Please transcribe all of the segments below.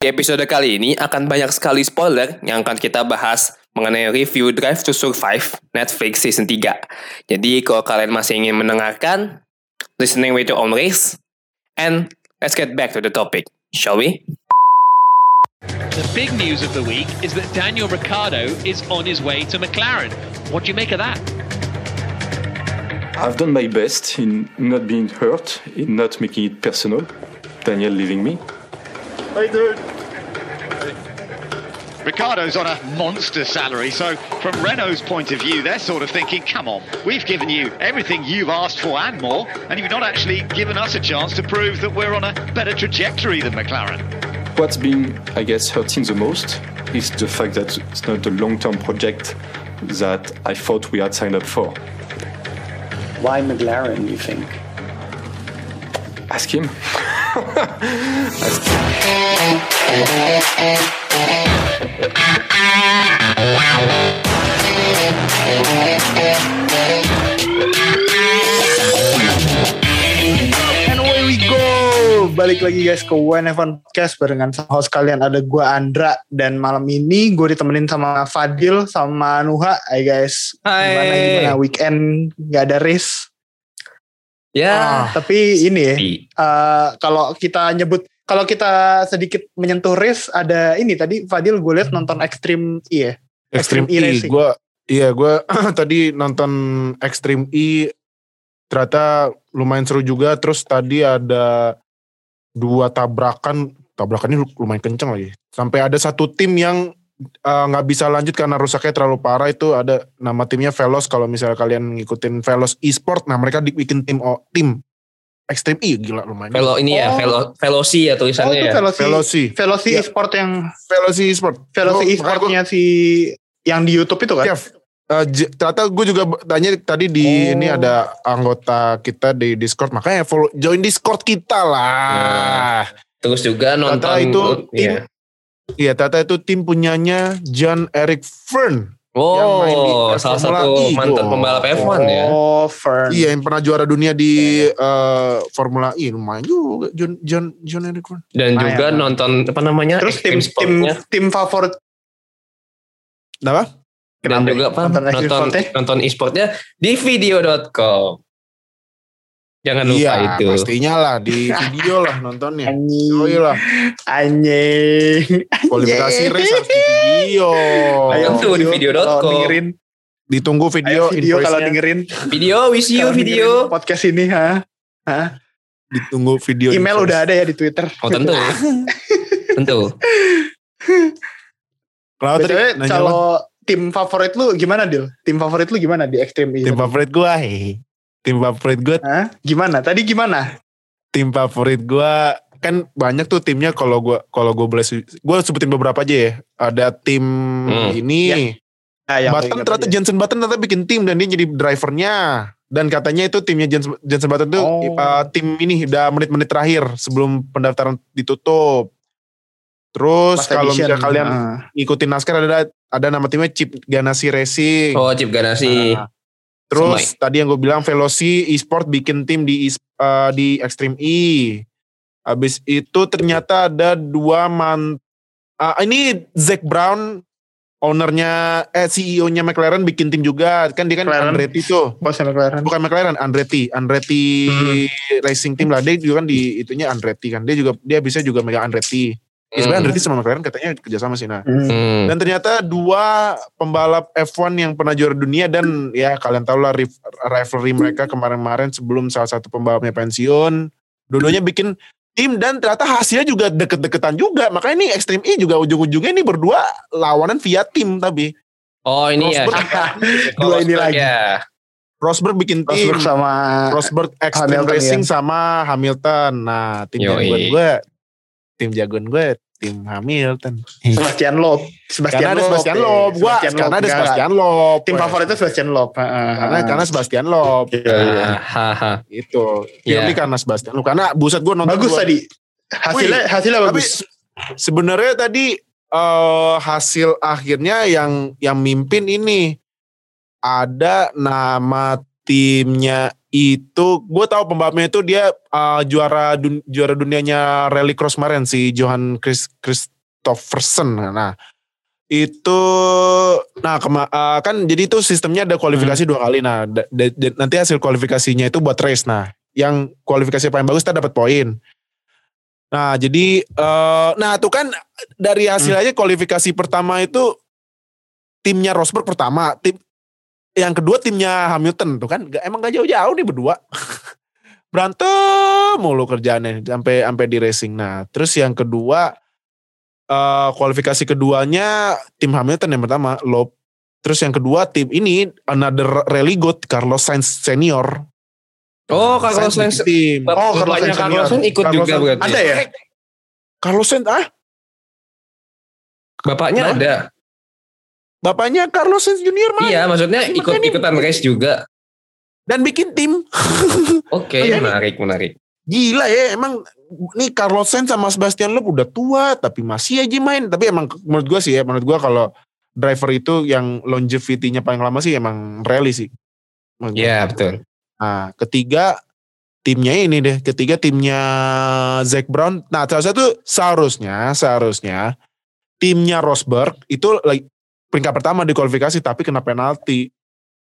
Di episode kali ini akan banyak sekali spoiler yang akan kita bahas mengenai review Drive to Survive Netflix Season 3. Jadi kalau kalian masih ingin mendengarkan, listening with your own risk, and let's get back to the topic, shall we? The big news of the week is that Daniel Ricciardo is on his way to McLaren. What do you make of that? I've done my best in not being hurt, in not making it personal. Daniel leaving me. Ricardo's on a monster salary, so from Renault's point of view, they're sort of thinking, come on, we've given you everything you've asked for and more, and you've not actually given us a chance to prove that we're on a better trajectory than McLaren. What's been, I guess, hurting the most is the fact that it's not the long term project that I thought we had signed up for. Why McLaren, you think? Ask him. Ask And away we go. Balik lagi guys ke One Evan Podcast barengan sama host kalian ada gue Andra dan malam ini gue ditemenin sama Fadil sama Nuha. Hai guys. Hai. Gimana gimana weekend nggak ada race. Ya, Tapi ini ya. Eh, kalau kita nyebut kalau kita sedikit menyentuh race ada ini tadi Fadil gue lihat nonton Extreme E ya. Extreme Extreme E E, Racing. gue iya gue tadi nonton Extreme E ternyata lumayan seru juga. Terus tadi ada dua tabrakan, tabrakannya lumayan kenceng lagi. Sampai ada satu tim yang eh, nggak bisa lanjut karena rusaknya terlalu parah itu ada nama timnya Velos kalau misalnya kalian ngikutin Velos Esport nah mereka bikin tim oh, tim Extreme E gila lumayan Velo ini ya, Oh. Velo Veloci ya Oh tulisannya itu ya. Veloci. Veloci Veloci Iya. Esport yang Velos Esport Veloci Oh, Esportnya si yang di YouTube itu kan? Iya, eh, j- ternyata gue juga tanya tadi di Oh. ini ada anggota kita di Discord makanya follow join Discord kita lah. Terus juga nonton Ternyata itu tim, Iya. Iya ternyata itu tim punyanya John Eric Fern. Yang main di, Oh, eh, salah Formula satu E, mantan pembalap F1 ya. Oh, Fern. Iya yang pernah juara dunia di eh, Formula E lumayan juga John John John Eric Fern. Dan juga nonton apa namanya? Terus tim tim Sportnya. tim favorit Kenapa? dan Kenapa juga apa Nonton nonton nonton, Sportnya? e-sportnya di video.com jangan lupa Iya itu pastinya lah di video lah nontonnya. Anjing. Oh iya lah Anjing. kualifikasi race harus di video. Ayo Tentu di video.com. kalau dengerin, Ditunggu video, ayo video kalau dengerin, video wish you kalau video podcast ini, ha. ditunggu video Email invoice. udah ada ya di Twitter. oh tentu tentu Kenapa tadi? Kalau tim favorit lu gimana, Dil? Tim favorit lu gimana di Extreme tim favorit gua, hei. Tim favorit Hah? Gimana? Tadi gimana? tim favorit gua kan banyak tuh timnya kalau gua kalau gua boleh gua sebutin beberapa aja ya. Ada tim Hmm. ini. Ah, yang Button ternyata aja. Jensen Button ternyata bikin tim dan dia jadi drivernya. Dan katanya itu timnya Jensen, Jensen Button tuh Oh. uh, tim ini udah menit-menit terakhir sebelum pendaftaran ditutup. Terus kalau misalnya kalian Ah. ngikutin NASCAR ada ada nama timnya Chip Ganassi Racing. oh Chip Ganassi Nah, terus tadi yang gue bilang Veloci Esport bikin tim di eh, di Extreme E. Habis itu ternyata ada dua man ah, ini Zack Brown ownernya eh CEO-nya McLaren bikin tim juga kan dia kan McLaren. Andretti tuh Bosnya McLaren. bukan McLaren Andretti Andretti Hmm. Racing Team lah dia juga kan di itunya Andretti kan dia juga dia bisa juga megang Andretti Ya, sebenarnya Hmm. Andretti sama McLaren katanya kerjasama sih nah Hmm. Hmm. dan ternyata dua pembalap F1 yang pernah juara dunia dan ya kalian tahu lah riv- rivalry mereka kemarin-kemarin sebelum salah satu pembalapnya pensiun. Dua-duanya bikin tim dan ternyata hasilnya juga deket-deketan juga. Makanya ini Extreme E juga ujung-ujungnya ini berdua lawanan via tim tapi. oh ini ya Rosberg, Dua ini lagi. ya. Rosberg bikin tim. Rosberg sama Rosberg Extreme Hamilton, Racing ya. sama Hamilton. Nah tim jagoan gue. Tim jagoan gue tim Hamilton. Sebastian Loeb. Sebastian Karena ada Sebastian ya. Loeb. Gua, Sebastian karena ada Enggak, Sebastian Loeb. Tim favoritnya Sebastian Loeb. Ah, ah, karena ah. karena Sebastian Loeb Iya, iya. Ah, itu Iya. purely karena Sebastian Loeb karena buset gue nonton bagus gua- tadi. Hasilnya hasilnya tapi bagus. se- sebenarnya tadi eh, hasil akhirnya yang yang mimpin ini ada nama timnya itu gue tahu pembalapnya itu dia uh, juara dun- juara dunianya rally cross kemarin si Johan Chris Christopherson. Nah, itu nah kema- uh, kan jadi itu sistemnya ada kualifikasi dua kali. Nah, da- da- da- nanti hasil kualifikasinya itu buat race. Nah, yang kualifikasi paling bagus kita dapat poin. Nah, jadi eh nah itu kan dari hasil aja kualifikasi pertama itu timnya Rosberg pertama, tim yang kedua timnya Hamilton tuh kan emang gak jauh-jauh nih berdua. Berantem mulu kerjaannya sampai sampai di racing. Nah, terus yang kedua eh kualifikasi keduanya tim Hamilton yang pertama, Lob. Terus yang kedua tim ini another rally god Carlos Sainz senior. Oh, Carlos Sainz. bikin tim. Oh, Carlos Sainz Carlos. Sainz ikut Carlos juga Sainz. berarti. Ada ya? Carlos Sainz ah Bapaknya Nah. ada. Bapaknya Carlos Sainz junior mah Iya, maksudnya Makanya ikut ikutan race juga. dan bikin tim. Oke, Iya, menarik, menarik. Gila ya emang nih Carlos Sainz sama Sebastian Loeb udah tua tapi masih aja main. Tapi emang menurut gua sih ya, menurut gua kalau driver itu yang longevity-nya paling lama sih emang rally sih. Iya, betul. Nah, ketiga timnya ini deh, ketiga timnya Zac Brown. Nah, salah satu seharusnya seharusnya timnya Rosberg itu peringkat pertama di kualifikasi tapi kena penalti.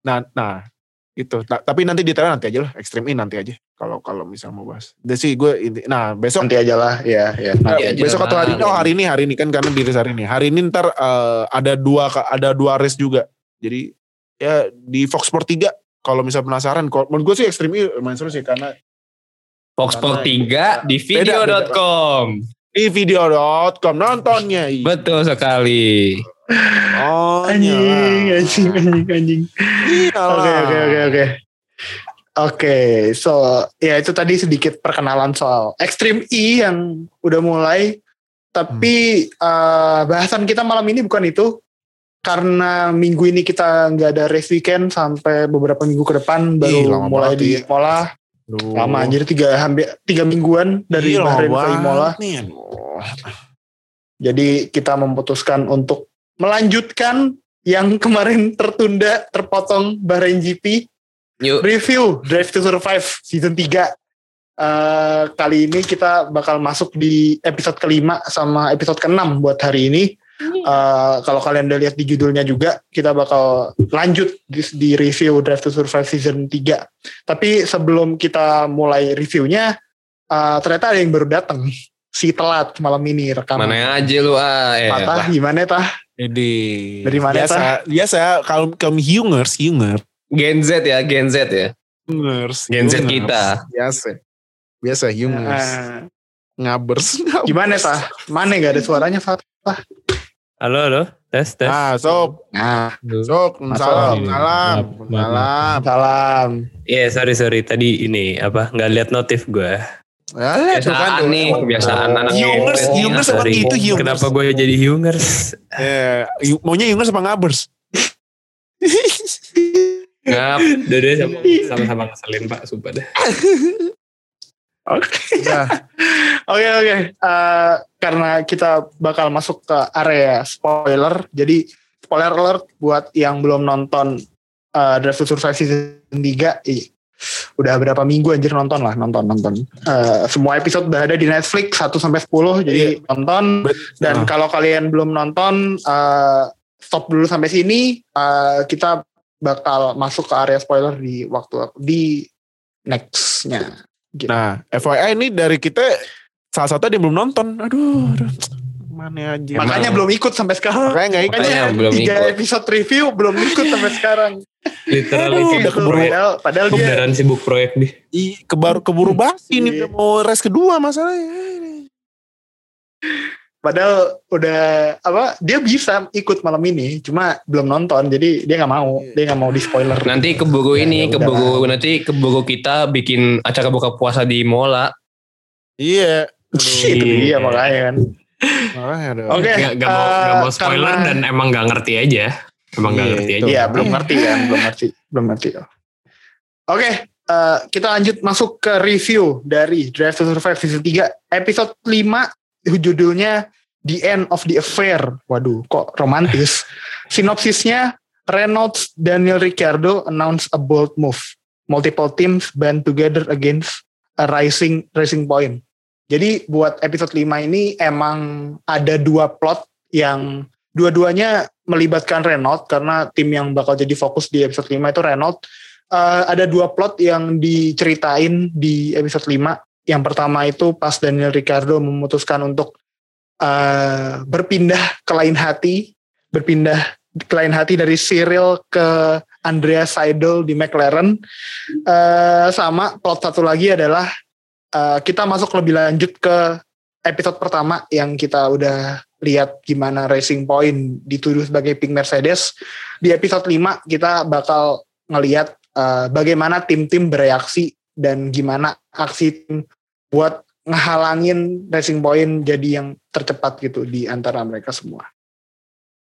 Nah, nah itu. Ta- tapi nanti detailnya nanti aja lah, Extreme in nanti aja. Kalau kalau misal mau bahas. Jadi sih gue inti- nah besok Nanti aja lah, ya, ya. Nah, Nanti besok lah. atau hari ini oh hari ini hari ini kan karena diri hari ini hari ini ntar eh, ada dua ada dua race juga jadi ya di Fox Sport 3 kalau misal penasaran kalau menurut gue sih Extreme E main seru sih karena Fox Sport 3 di Beda, beda. video.com. di video.com nontonnya. Betul sekali. Oh Anjing, anjing, anjing, anjing. Iyalah. Oke, oke, oke, oke. Oke, so ya itu tadi sedikit perkenalan soal Extreme E yang udah mulai. Tapi eh, bahasan kita malam ini bukan itu. Karena minggu ini kita nggak ada race weekend sampai beberapa minggu ke depan baru Ih, mulai di ya. Imola. Duh. Lama anjir tiga hampir tiga mingguan dari Iya, lama Bahrain ke Imola. nih. Jadi kita memutuskan untuk melanjutkan yang kemarin tertunda, terpotong Bahrain GP. Yuk. Review Drive to Survive season 3. Eh, kali ini kita bakal masuk di episode kelima sama episode keenam buat hari ini. Eh, kalau kalian udah lihat di judulnya juga, kita bakal lanjut di, di review Drive to Survive season 3. Tapi sebelum kita mulai reviewnya, eh, ternyata ada yang baru datang. Si telat malam ini rekaman. Mana aja lu ah. Eh, Patah gimana tah? Jadi Dari mana, biasa biasa kalau kaum Hungers Hunger Gen Z ya, Gen Z ya. Hungers Gen Z kita. biasa biasa Hungers Eh, ngabers gimana tah? Mana nggak ada suaranya Fat? Halo, halo. Tes, tes. Ah, sob, Nah, sob, Masuk. salam, salam, salam. salam. Iya, sorry, sorry. Tadi ini, apa, nggak lihat notif gue. Ya, lihat tuh Kebiasaan tuh. nih, kebiasaan anak Hungers. Hungers apa Sorry. gitu Hungers? Kenapa gue jadi Hungers? Eh, yu- maunya Hungers apa ngabers? Ngap. Sama, sama-sama ngeselin, Pak. Sumpah dah. Oke. Udah. Oke oke. Eh, karena kita bakal masuk ke area spoiler, jadi spoiler alert buat yang belum nonton eh, Drive to Survive season 3 ih, udah berapa minggu anjir nonton lah nonton nonton Eh, semua episode udah ada di Netflix 1 sampai 10 jadi nonton Bet- dan Ah. kalau kalian belum nonton eh, stop dulu sampai sini Eh, kita bakal masuk ke area spoiler di waktu di nextnya Nah, FYI ini dari kita salah satu ada yang belum nonton. Aduh, aduh. mana aja. makanya belum ikut sampai sekarang Makanya ikut. Makanya Makanya belum tiga ikut. episode review belum ikut sampai sekarang. Literally Aduh, udah keburu-. Padahal, padahal dia Beneran sibuk proyek nih. Ih, kebaru keburu basi ini Iya. udah mau race kedua masalahnya. padahal udah apa dia bisa ikut malam ini cuma belum nonton jadi dia nggak mau dia nggak mau di spoiler Nanti keburu Ya, ini, ya keburu nanti keburu kita bikin acara buka puasa di Mola. Iya. itu dia makanya kan. Oke, Gak, gak mau, eh, gak mau spoiler karena- dan emang gak ngerti aja. Emang gak Iya, ngerti aja. iya belum ngerti kan belum ngerti belum ngerti. Oke eh, kita lanjut masuk ke review dari Drive to Survive season 3 episode 5 judulnya The End of the Affair. Waduh kok romantis? Sinopsisnya Reynolds Daniel Ricciardo announce a bold move. Multiple teams band together against a rising rising point. Jadi buat episode 5 ini emang ada dua plot yang dua-duanya melibatkan Renault karena tim yang bakal jadi fokus di episode 5 itu Renault. Eh, ada dua plot yang diceritain di episode 5. Yang pertama itu pas Daniel Ricardo memutuskan untuk eh, berpindah ke lain hati, berpindah ke lain hati dari Cyril ke Andreas Seidel di McLaren. Eh, sama plot satu lagi adalah eh, kita masuk lebih lanjut ke episode pertama yang kita udah lihat gimana Racing Point dituduh sebagai pink Mercedes. Di episode 5 kita bakal ngelihat eh, bagaimana tim-tim bereaksi dan gimana aksi tim buat ngehalangin Racing Point jadi yang tercepat gitu di antara mereka semua.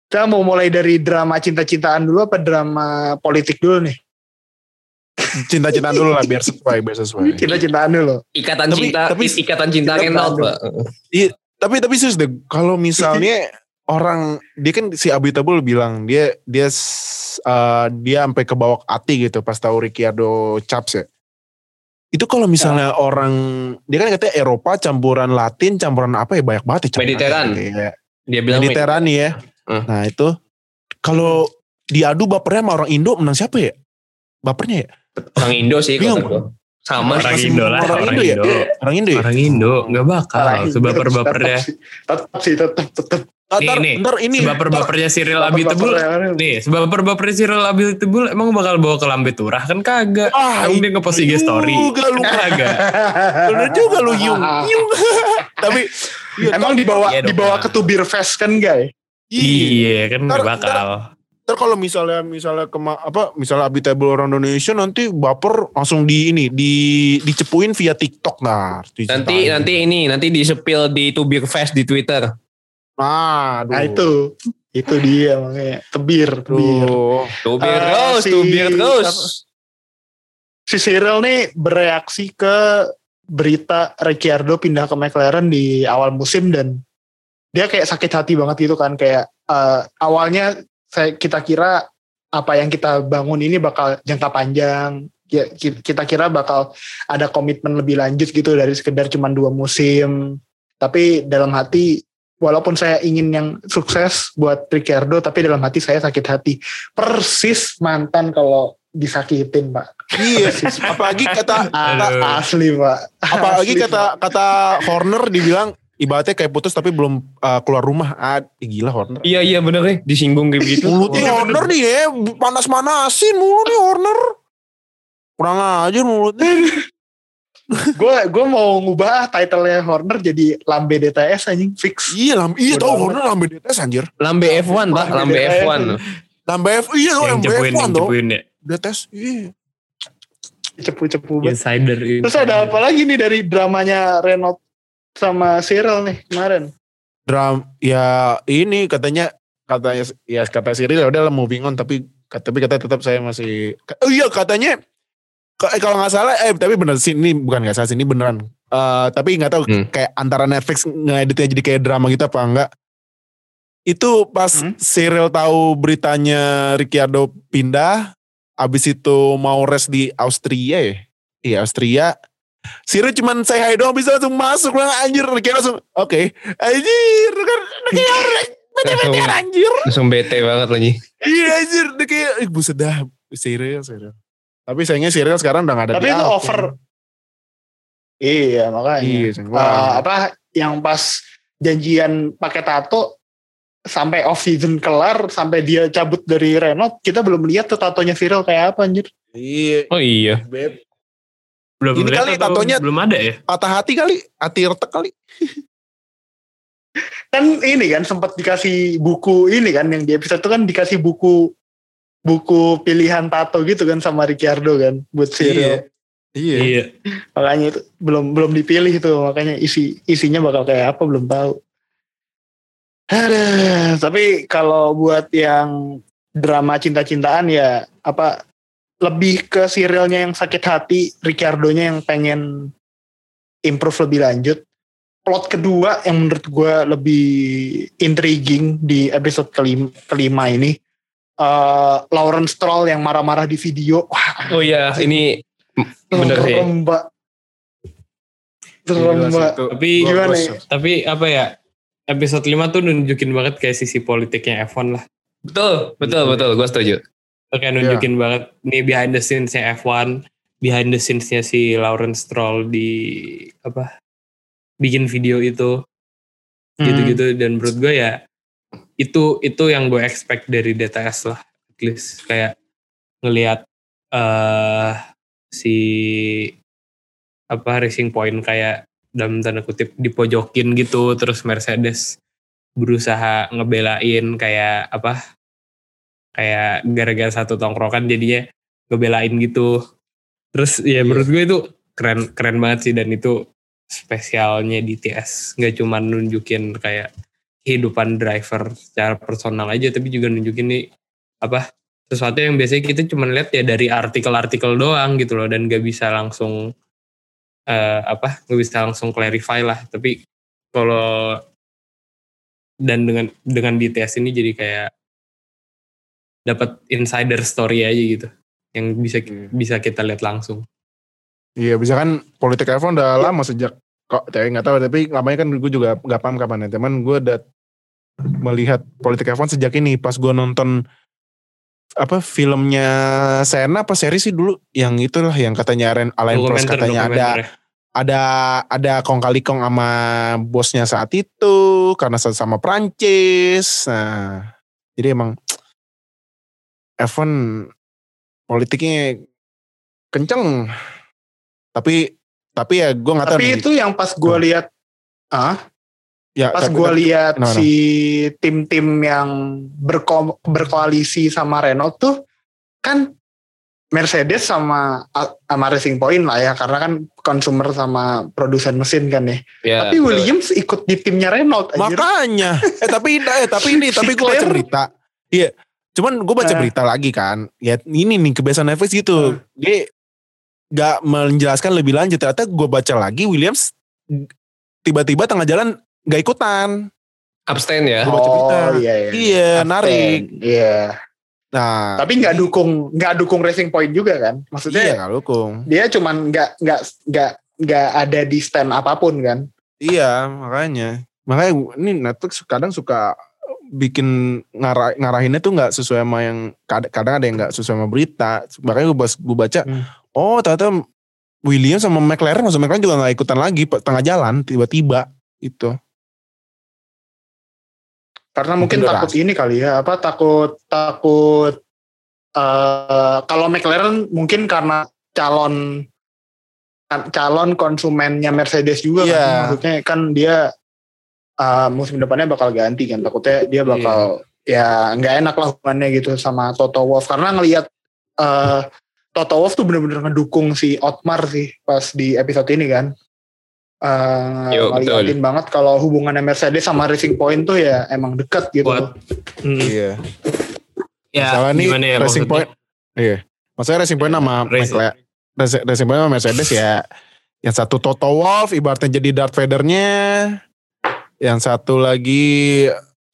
Kita mau mulai dari drama cinta-cintaan dulu apa drama politik dulu nih? Cinta-cintaan dulu lah biar sesuai, biar sesuai. Cinta-cintaan dulu. Ikatan Tapi- cinta, tapi- ikatan cinta Cinta Renault. Tapi tapi serius deh, kalau misalnya orang dia kan si Abitable bilang dia dia eh, dia sampai ke bawah hati gitu pas tahu Ricciardo Chaps ya. Itu kalau misalnya orang dia kan katanya Eropa campuran Latin campuran apa ya banyak banget ya campuran. Mediteran. Kayak Dia bilang Mediteran ya. Hmm. Nah itu kalau diadu bapernya sama orang Indo menang siapa ya? Bapernya ya? orang Indo sih Bingung. Sama Orang Masih Indo lah, orang orang Indo ya? Indo. Orang Indo ya? Orang Indo nggak bakal sebaper-bapernya. Tetap sih, tetap, tetap. Ah, Nih, ntar, nih. ntar ini. Sebaper-bapernya Cyril Abitebul. Nih, sebaper-bapernya Cyril Abitebul emang bakal bawa ke Lambe Turah kan kagak. Ah, Emang dia ngepost IG story. juga lu. Kagak. Bener juga lu Yung. Yung. Tapi iya, Emang dibawa Iya dibawa ke tubir fest kan guys? Iya kan nggak bakal. Ntar kalau misalnya misalnya kema, apa misalnya habitable orang Indonesia nanti baper langsung di ini di dicepuin via TikTok nah. Nanti nanti ini nanti disepil di Tubir Fest di Twitter. Nah, aduh. Nah itu itu dia makanya tebir tebir. Aduh. Tubir Eh, terus, si- tubir terus. Si Cyril nih bereaksi ke berita Ricciardo pindah ke McLaren di awal musim dan dia kayak sakit hati banget gitu kan kayak eh, awalnya saya kita kira apa yang kita bangun ini bakal jangka panjang. Ya ki- kita kira bakal ada komitmen lebih lanjut gitu dari sekedar cuma dua musim. Tapi dalam hati walaupun saya ingin yang sukses buat Ricciardo tapi dalam hati saya sakit hati. Persis mantan kalau disakitin pak. Iya, apalagi kata A- Aduh. asli pak. apalagi Asli, kata kata Horner dibilang ibaratnya kayak putus tapi belum uh, keluar rumah. Ah, gila Horner. Iya iya bener nih disinggung kayak begitu. Mulutnya Horner nih ya, panas-manasin mulu nih Horner. Kurang aja mulutnya. gue gue mau ngubah title-nya Horner jadi Lambe DTS anjing fix Iya, lam, iya tau. Horner lambe DTS anjir. Lambe F1 pak, lambe F1. Lambe F, iya tau Yang lambe cepuin, F1 yang tau. cepuin ya. DTS, iya. cepu-cepu. Insider. Terus ada apa lagi nih dari dramanya Renault sama Cyril nih kemarin? Dram, ya ini katanya, katanya, ya kata Cyril ya udah lah moving on, tapi tapi kata tetap saya masih, oh iya katanya, ka- eh, kalau nggak salah, eh tapi bener sih, ini bukan nggak salah sih, ini beneran. Eh, tapi nggak tahu Hmm. kayak antara Netflix ngeditnya jadi kayak drama gitu apa enggak. Itu pas Hmm. Cyril tahu beritanya Ricciardo pindah, abis itu mau rest di Austria ya. Iya Austria. Cyril cuman saya hi doang bisa langsung masuk lah anjir. Ricciardo langsung oke. Anjir kan kayak bete-bete anjir. Langsung bete banget lagi. Iya anjir udah kayak buset dah Cyril Cyril. Tapi sayangnya Cyril sekarang udah gak ada Tapi di itu Alpine. over. Iya makanya. Iya, banget. apa yang pas janjian pakai tato sampai off season kelar sampai dia cabut dari Renault kita belum lihat tuh tatonya Cyril kayak apa anjir. Iya. Oh iya. Beb. Belum Ini kali tatonya- belum ada ya? Patah hati kali, hati retek kali. kan ini kan sempat dikasih buku ini kan yang di episode itu kan dikasih buku buku pilihan tato gitu kan sama Ricciardo kan buat Cyril. Iya. Iya. Makanya itu belum belum dipilih itu makanya isi isinya bakal kayak apa belum tahu. Aduh, tapi kalau buat yang drama cinta-cintaan ya apa lebih ke serialnya yang sakit hati, Ricciardo-nya yang pengen improve lebih lanjut. Plot kedua yang menurut gue lebih intriguing di episode kelima, kelima ini, eh Lawrence Stroll yang marah-marah di video. Wah, Oh iya, ini Bener sih. Mbak. Tapi Gimana ya? tapi apa ya? Episode 5 tuh nunjukin banget kayak sisi politiknya F1 lah. Betul, betul, betul. Gue setuju. Itu kayak nunjukin banget nih behind the scenes-nya F1, behind the scenes-nya si Lawrence Stroll di apa? bikin video itu Hmm. gitu-gitu dan menurut gue ya itu itu yang gue expect dari DTS lah at least kayak ngelihat eh si apa Racing Point kayak dalam tanda kutip dipojokin gitu terus Mercedes berusaha ngebelain kayak apa kayak gara-gara satu tongkrongan jadinya ngebelain gitu. Terus ya menurut gue itu keren keren banget sih dan itu spesialnya di TS nggak cuma nunjukin kayak kehidupan driver secara personal aja tapi juga nunjukin nih apa sesuatu yang biasanya kita cuma lihat ya dari artikel-artikel doang gitu loh dan gak bisa langsung eh, apa nggak bisa langsung clarify lah. Tapi kalau dan dengan dengan BTS ini jadi kayak dapat insider story aja gitu yang bisa bisa kita lihat langsung Iya bisa kan politik F1 udah lama sejak kok saya nggak tahu tapi lamanya kan gue juga nggak paham kapan ya teman gue udah melihat politik F1 sejak ini pas gue nonton apa filmnya Sena apa seri sih dulu yang itulah yang katanya Ren Alain Prost katanya ada ya. ada ada kong kali kong sama bosnya saat itu karena sama Prancis nah jadi emang F1 politiknya kenceng tapi tapi ya gue nggak tahu Tapi nih. itu yang pas gue lihat ah ya, pas gue lihat kenapa? si tim-tim yang berko- berkoalisi sama Renault tuh kan Mercedes sama sama Racing Point lah ya karena kan consumer sama produsen mesin kan ya. Ya, Tapi betul. Williams ikut di timnya Renault anjir. makanya eh tapi eh tapi ini tapi gue berita iya cuman gue baca Eh. berita lagi kan ya ini nih kebiasaan Netflix gitu dia gak menjelaskan lebih lanjut ternyata gue baca lagi Williams tiba-tiba tengah jalan gak ikutan abstain ya. Gua baca berita. Oh iya iya. iya Abstain. narik Iya. nah Tapi nggak dukung nggak dukung Racing Point juga kan? Maksudnya iya gak dukung dia cuman nggak nggak nggak nggak ada di stand apa pun kan? Iya makanya makanya ini Netflix kadang suka bikin ngarah, ngarahinnya tuh nggak sesuai sama yang kad- kadang ada yang nggak sesuai sama berita makanya gue gue baca Hmm. oh ternyata Williams sama McLaren maksud McLaren juga nggak ikutan lagi tengah jalan tiba-tiba itu Karena mungkin Mungkin takut ini kali ya, apa takut takut eh kalau McLaren mungkin karena calon calon konsumennya Mercedes juga kan. Iya. maksudnya kan dia eh, musim depannya bakal ganti kan. Takutnya dia bakal ya nggak enak lah hubungannya gitu sama Toto Wolff. Karena ngelihat eh Toto Wolff tuh bener-bener ngedukung si Otmar sih pas di episode ini kan. Eh Yo, betul. ngeliatin banget kalau hubungannya Mercedes sama Racing Point tuh ya emang dekat gitu. Kuat. Hmm. iya. Ya, Masalah nih gimana ya Racing maksudnya? Point iya. Maksudnya Racing Point sama Racing- McLaren Racing, Racing Point sama Mercedes ya yang satu Toto Wolff ibaratnya jadi Darth Vader-nya yang satu lagi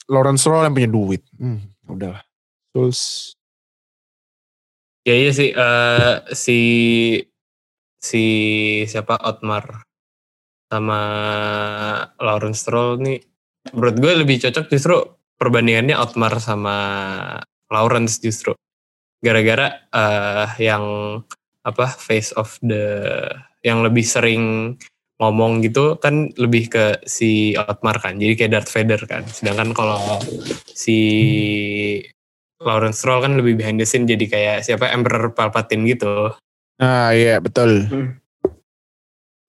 Lawrence Stroll yang punya duit. Hmm, udahlah terus Ya iya sih eh, si si siapa Otmar sama Lawrence Stroll nih menurut gue lebih cocok justru perbandingannya Otmar sama Lawrence justru. Gara-gara eh, yang apa face of the yang lebih sering ngomong gitu kan lebih ke si Otmar kan jadi kayak Darth Vader kan sedangkan kalau si Lawrence Stroll kan lebih behind the scene jadi kayak siapa Emperor Palpatine gitu ah iya betul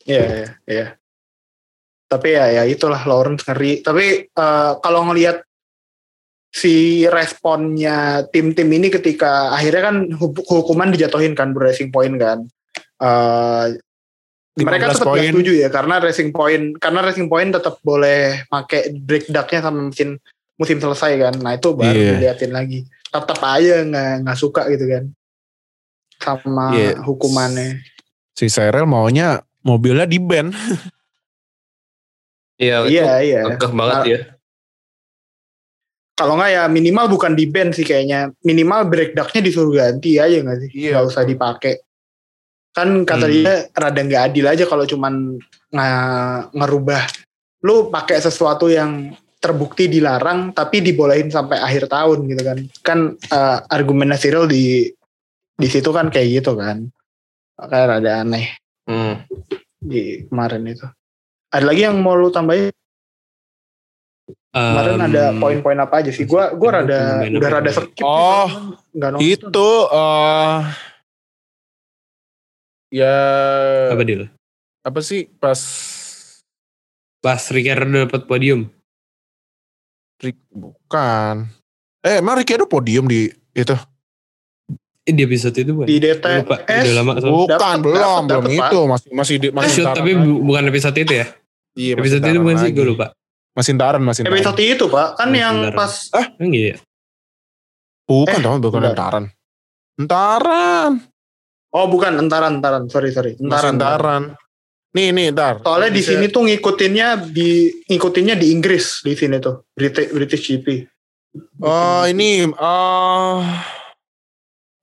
Iya, iya, iya. Tapi ya, ya itulah Lawrence ngeri. Tapi eh, kalau ngelihat si responnya tim-tim ini ketika akhirnya kan hu- hukuman dijatuhin kan Racing Point kan. Eh, mereka 15 tetap poin. nggak setuju ya karena Racing Point karena Racing Point tetap boleh pakai brake ducknya sampai musim musim selesai kan. Nah itu baru Iya. diliatin lagi. Tetap aja nggak nggak suka gitu kan sama Iya. hukumannya. si Cyril maunya mobilnya di ban Iya, Iya iya. kekeh banget Nah, ya. Kalau nggak ya minimal bukan di band sih kayaknya. Minimal brake ducknya disuruh ganti aja nggak sih? Iya. Nggak usah dipakai. Kan kata Hmm. dia rada nggak adil aja kalau cuman nga- ngerubah. Lu pakai sesuatu yang terbukti dilarang tapi dibolehin sampai akhir tahun gitu kan. Kan eh, argumennya Cyril di di situ kan kayak gitu kan. Kayak rada aneh. Hmm. di kemarin itu. Ada lagi yang mau lu tambahin? Kemarin ada poin-poin apa aja sih? Gua gua rada udah rada skip Oh, nggak nonton. Itu eh ya apa deal? apa sih pas Pas Ricardo dapat podium. Rick bukan. Eh, emang Ricardo podium di itu? Eh, di episode itu bukan? di DTS Lupa, udah lama soalnya. Bukan, Dapet, belum, dapet, belum dapet, Pak. itu, masih masih di masih Episode, Intaran tapi bu- bukan episode itu ya? Iya, masih episode itu bukan sih, gue lupa. Masih Intaran, masih Intaran. episode itu pak kan Masih yang beneran. pas Emang iya? Bukan, Eh, dong, bukan bentar. Intaran. Oh bukan entaran entaran sorry sorry. Entaran Intaran. Nih, nih, ntar. soalnya di sini tuh ngikutinnya di ngikutinnya di Inggris di sini tuh. British British GP Oh, ini eh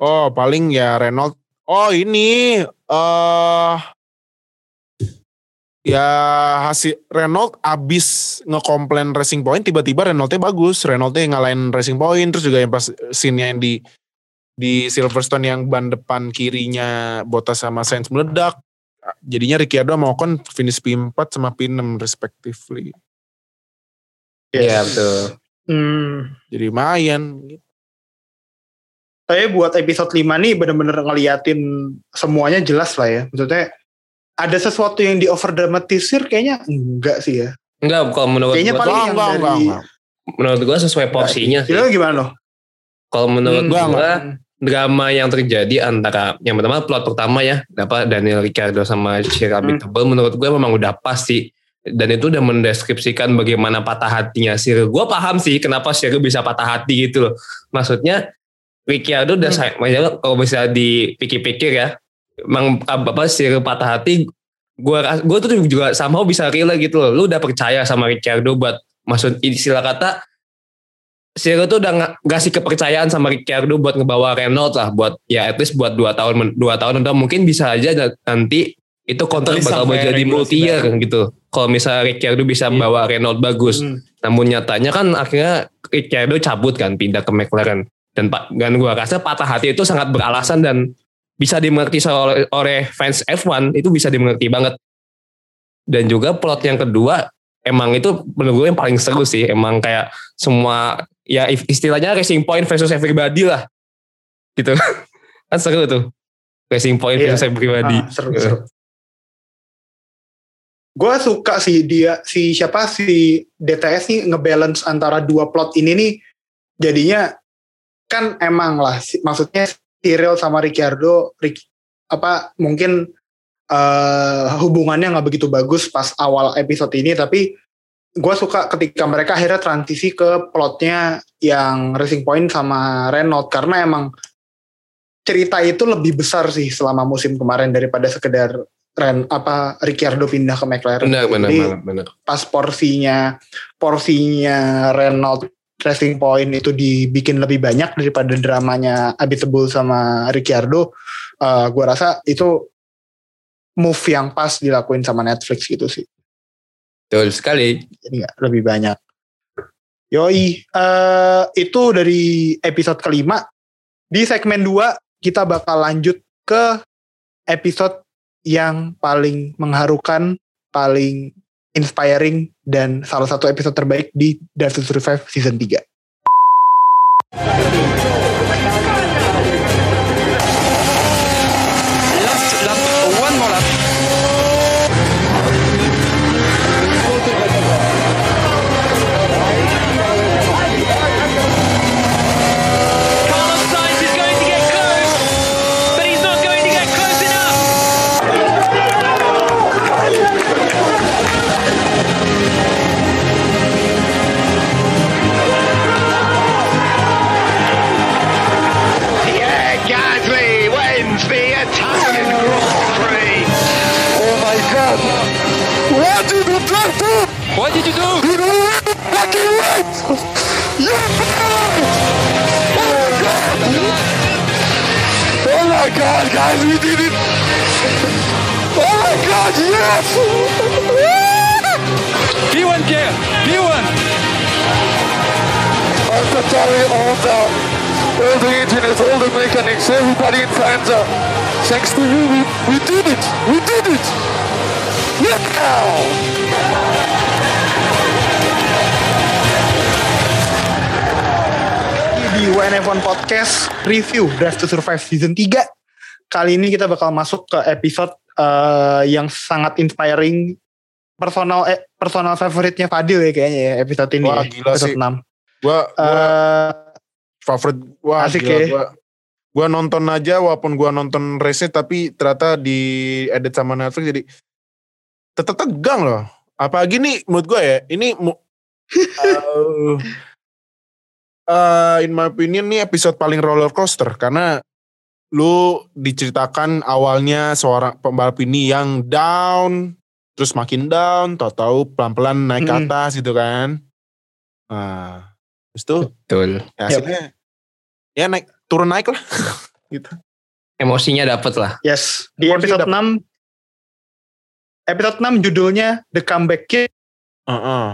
Oh, paling ya Renault. Oh, ini eh ya hasil Renault abis ngekomplain Racing Point tiba-tiba Renaultnya bagus. Renaultnya ngalahin Racing Point terus juga yang pas scene yang di di Silverstone yang ban depan kirinya Bottas sama Sainz meledak jadinya Ricciardo sama Ocon finish P4 sama P6 respectively Iya betul. hmm. jadi lumayan Tapi buat episode 5 nih bener-bener ngeliatin semuanya jelas lah ya. Maksudnya ada sesuatu yang di over dramatisir kayaknya enggak sih ya. Enggak, kalau menurut Kayaknya gua, paling enggak yang enggak dari enggak, enggak. menurut gua sesuai porsinya sih. Itu gimana loh? Kalau menurut Hmm, gua enggak, drama yang terjadi antara yang pertama plot pertama ya, apa Daniel Ricardo sama Shira Hmm. Abitable menurut gue memang udah pas sih. Dan itu udah mendeskripsikan bagaimana patah hatinya Shira. Gue paham sih kenapa Shira bisa patah hati gitu loh. Maksudnya Ricciardo udah Hmm. say- maksudnya kalau bisa dipikir-pikir ya, emang apa Shira patah hati gue gue tuh juga sama bisa relate gitu loh. Lu udah percaya sama Ricciardo buat maksud istilah kata Siro tuh udah nga- ngasih kepercayaan sama Ricciardo buat ngebawa Renault lah buat ya at least buat dua tahun dua tahun atau mungkin bisa aja na- nanti itu kontrak bakal menjadi multi year gitu. Kalau misalnya Ricciardo bisa Iya. bawa Renault bagus, Hmm. namun nyatanya kan akhirnya Ricciardo cabut kan pindah ke McLaren dan pak dan gua rasa patah hati itu sangat beralasan dan bisa dimengerti oleh, oleh fans F1 itu bisa dimengerti banget. Dan juga plot yang kedua emang itu menurut gue yang paling seru sih. Emang kayak semua ya istilahnya racing point versus everybody lah. Gitu. Kan seru tuh. Racing point Iya. versus everybody. Ah, seru, seru. Gue suka sih dia si siapa si DTS nih ngebalance antara dua plot ini nih. Jadinya kan emang lah si- maksudnya Cyril sama Ricciardo Ric- apa mungkin eh, hubungannya nggak begitu bagus pas awal episode ini tapi gue suka ketika mereka akhirnya transisi ke plotnya yang Racing Point sama Renault karena emang cerita itu lebih besar sih selama musim kemarin daripada sekedar Ren apa Ricciardo pindah ke McLaren. benar benar Jadi benar benar pas porsinya porsinya Renault Racing Point itu dibikin lebih banyak daripada dramanya Abitable sama Ricciardo, eh gue rasa itu move yang pas dilakuin sama Netflix gitu sih. betul sekali Jadi nggak lebih banyak. Yoi, eh itu dari episode kelima. Di segmen 2 kita bakal lanjut ke episode yang paling mengharukan, paling inspiring, dan salah satu episode terbaik di to Survive season 3. Review Drive to Survive Season 3. Kali ini kita bakal masuk ke episode eh, yang sangat inspiring personal eh, personal favoritnya Fadil ya kayaknya ya episode ini Wah, ya, gila episode sih. 6. Gua, gua Eh, favorit wah asik gila, ya. gua, gua nonton aja walaupun gua nonton race tapi ternyata di edit sama Netflix jadi tetap tegang loh. Apalagi nih menurut gua ya, ini mu- eh, eh, in my opinion nih episode paling roller coaster karena lu diceritakan awalnya seorang pembalap ini yang down terus makin down tahu-tahu pelan-pelan naik ke atas gitu kan. Nah, terus tuh Betul. ya hasilnya ya naik turun naik lah gitu Emosinya dapet lah. yes, di Emang episode dia 6 episode 6 judulnya The Comeback Kid. Heeh.